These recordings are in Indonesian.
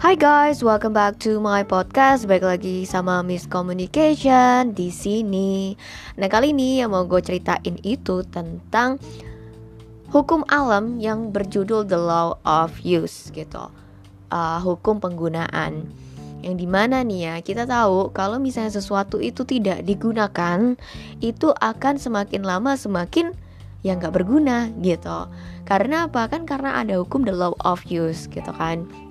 Hai guys, welcome back to my podcast. Baik lagi sama Miss Communication di sini. Nah kali ini yang mau gue ceritain itu tentang hukum alam yang berjudul The Law of Use gitu. Uh, hukum penggunaan. Yang di mana nih ya kita tahu kalau misalnya sesuatu itu tidak digunakan, itu akan semakin lama semakin yang nggak berguna gitu. Karena apa kan? Karena ada hukum the law of use gitu kan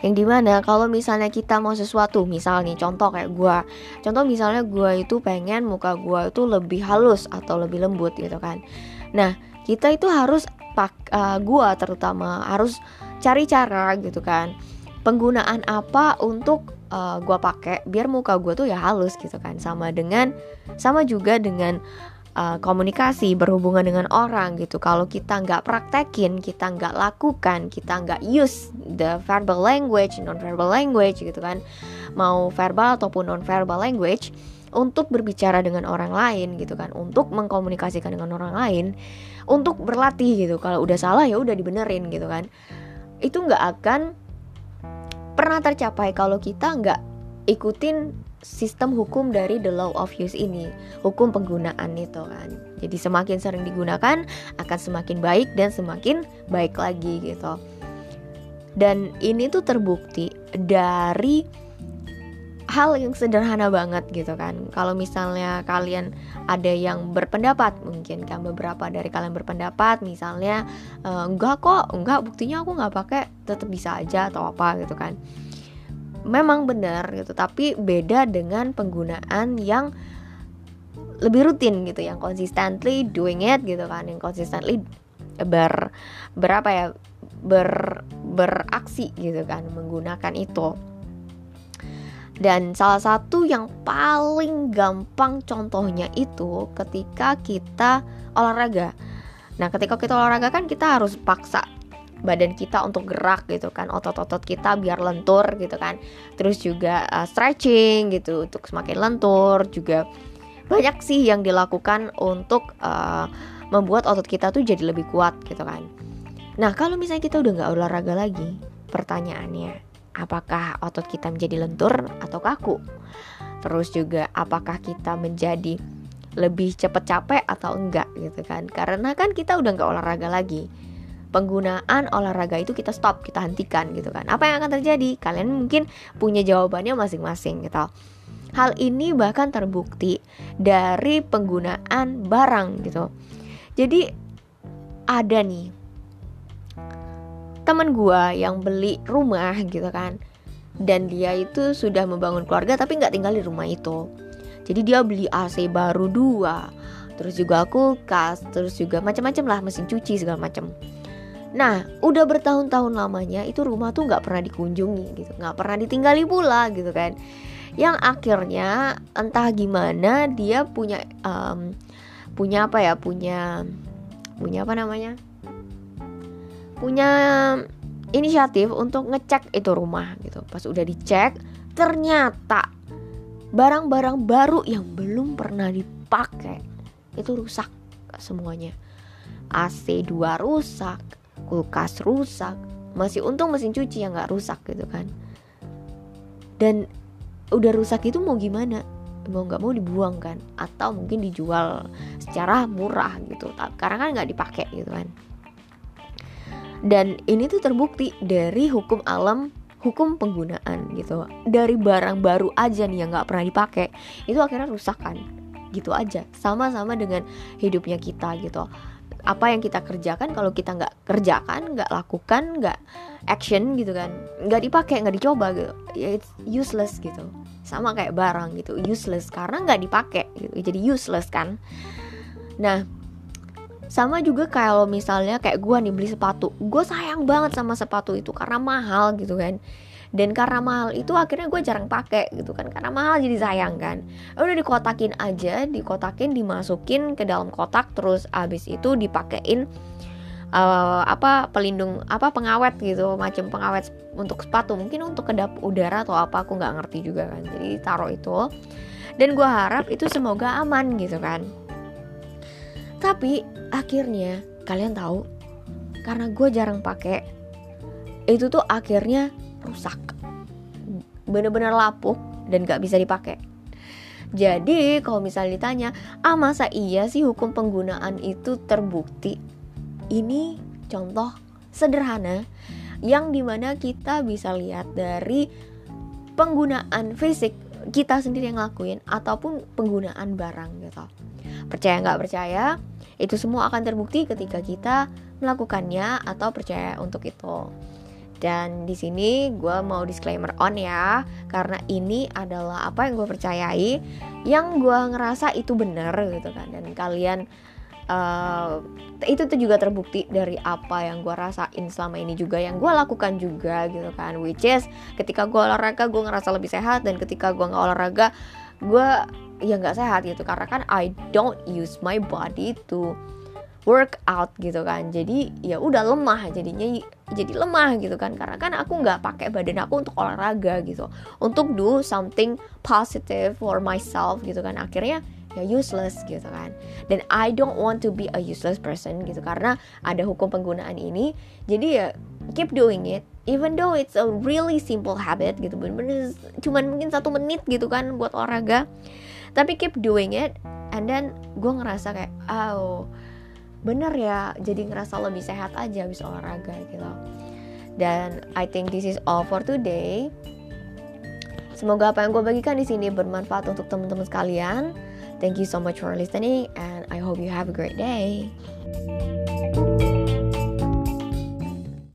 yang di mana kalau misalnya kita mau sesuatu misalnya contoh kayak gue contoh misalnya gue itu pengen muka gue itu lebih halus atau lebih lembut gitu kan. Nah kita itu harus pak uh, eh, gue terutama harus cari cara gitu kan. Penggunaan apa untuk uh, eh, gue pakai biar muka gue tuh ya halus gitu kan. Sama dengan sama juga dengan uh, komunikasi berhubungan dengan orang gitu. Kalau kita nggak praktekin kita nggak lakukan kita nggak use the verbal language non verbal language gitu kan. Mau verbal ataupun non verbal language untuk berbicara dengan orang lain gitu kan. Untuk mengkomunikasikan dengan orang lain untuk berlatih gitu. Kalau udah salah ya udah dibenerin gitu kan. Itu nggak akan pernah tercapai kalau kita nggak ikutin sistem hukum dari the law of use ini, hukum penggunaan itu kan. Jadi semakin sering digunakan akan semakin baik dan semakin baik lagi gitu. Dan ini tuh terbukti dari hal yang sederhana banget gitu kan. Kalau misalnya kalian ada yang berpendapat, mungkin kan beberapa dari kalian berpendapat, misalnya e, enggak kok, enggak buktinya aku nggak pakai, tetap bisa aja atau apa gitu kan memang benar gitu tapi beda dengan penggunaan yang lebih rutin gitu yang consistently doing it gitu kan yang consistently ber berapa ya ber beraksi gitu kan menggunakan itu. Dan salah satu yang paling gampang contohnya itu ketika kita olahraga. Nah ketika kita olahraga kan kita harus paksa badan kita untuk gerak gitu kan otot-otot kita biar lentur gitu kan. Terus juga uh, stretching gitu untuk semakin lentur juga. Banyak sih yang dilakukan untuk uh, membuat otot kita tuh jadi lebih kuat gitu kan. Nah kalau misalnya kita udah nggak olahraga lagi pertanyaannya apakah otot kita menjadi lentur atau kaku? Terus juga apakah kita menjadi lebih cepat capek atau enggak gitu kan? Karena kan kita udah nggak olahraga lagi penggunaan olahraga itu kita stop, kita hentikan gitu kan. Apa yang akan terjadi? Kalian mungkin punya jawabannya masing-masing gitu. Hal ini bahkan terbukti dari penggunaan barang gitu. Jadi ada nih temen gue yang beli rumah gitu kan dan dia itu sudah membangun keluarga tapi nggak tinggal di rumah itu jadi dia beli AC baru dua terus juga kulkas terus juga macam-macam lah mesin cuci segala macam Nah, udah bertahun-tahun lamanya itu rumah tuh nggak pernah dikunjungi gitu, nggak pernah ditinggali pula gitu kan. Yang akhirnya entah gimana dia punya um, punya apa ya, punya punya apa namanya? Punya inisiatif untuk ngecek itu rumah gitu. Pas udah dicek, ternyata barang-barang baru yang belum pernah dipakai itu rusak semuanya. AC 2 rusak, kulkas rusak masih untung mesin cuci yang nggak rusak gitu kan. Dan udah rusak itu mau gimana? Mau nggak mau dibuang kan? Atau mungkin dijual secara murah gitu karena kan nggak dipakai gitu kan. Dan ini tuh terbukti dari hukum alam hukum penggunaan gitu. Dari barang baru aja nih yang nggak pernah dipakai itu akhirnya rusak kan? Gitu aja sama-sama dengan hidupnya kita gitu apa yang kita kerjakan kalau kita nggak kerjakan nggak lakukan nggak action gitu kan nggak dipakai nggak dicoba gitu ya it's useless gitu. Sama kayak barang gitu useless karena nggak dipakai gitu jadi useless kan. Nah sama juga kalau misalnya kayak gue nih beli sepatu gue sayang banget sama sepatu itu karena mahal gitu kan dan karena mahal itu akhirnya gue jarang pakai gitu kan karena mahal jadi sayang kan. Udah dikotakin aja dikotakin dimasukin ke dalam kotak terus abis itu dipakein uh, apa pelindung apa pengawet gitu macam pengawet untuk sepatu. Mungkin untuk kedap udara atau apa aku nggak ngerti juga kan. Jadi taruh itu. Dan gue harap itu semoga aman gitu kan. Tapi akhirnya kalian tahu karena gue jarang pakai itu tuh akhirnya rusak. Bener-bener lapuk dan gak bisa dipakai. Jadi kalau misalnya ditanya ah masa iya sih hukum penggunaan itu terbukti? Ini contoh sederhana yang di mana kita bisa lihat dari penggunaan fisik kita sendiri yang ngelakuin ataupun penggunaan barang gitu. Percaya nggak percaya? Itu semua akan terbukti ketika kita melakukannya atau percaya untuk itu dan di sini gue mau disclaimer on ya karena ini adalah apa yang gue percayai yang gue ngerasa itu bener gitu kan. Dan kalian uh, itu tuh juga terbukti dari apa yang gue rasain selama ini juga yang gue lakukan juga gitu kan. Which is ketika gue olahraga gue ngerasa lebih sehat. Dan ketika gue nggak olahraga gue ya nggak sehat gitu. Karena kan I don't use my body to work out gitu kan. Jadi ya udah lemah jadinya jadi lemah gitu kan. Karena kan aku nggak pakai badan aku untuk olahraga gitu. Untuk do something positive for myself gitu kan. Akhirnya ya useless gitu kan. Dan I don't want to be a useless person gitu. Karena ada hukum penggunaan ini. Jadi ya keep doing it. Even though it's a really simple habit gitu. Bener-bener cuman mungkin satu menit gitu kan buat olahraga. Tapi keep doing it. And then gue ngerasa kayak oh bener ya jadi ngerasa lebih sehat aja habis olahraga gitu. Dan I think this is all for today. Semoga apa yang gue bagikan di sini bermanfaat untuk teman-teman sekalian. Thank you so much for listening and I hope you have a great day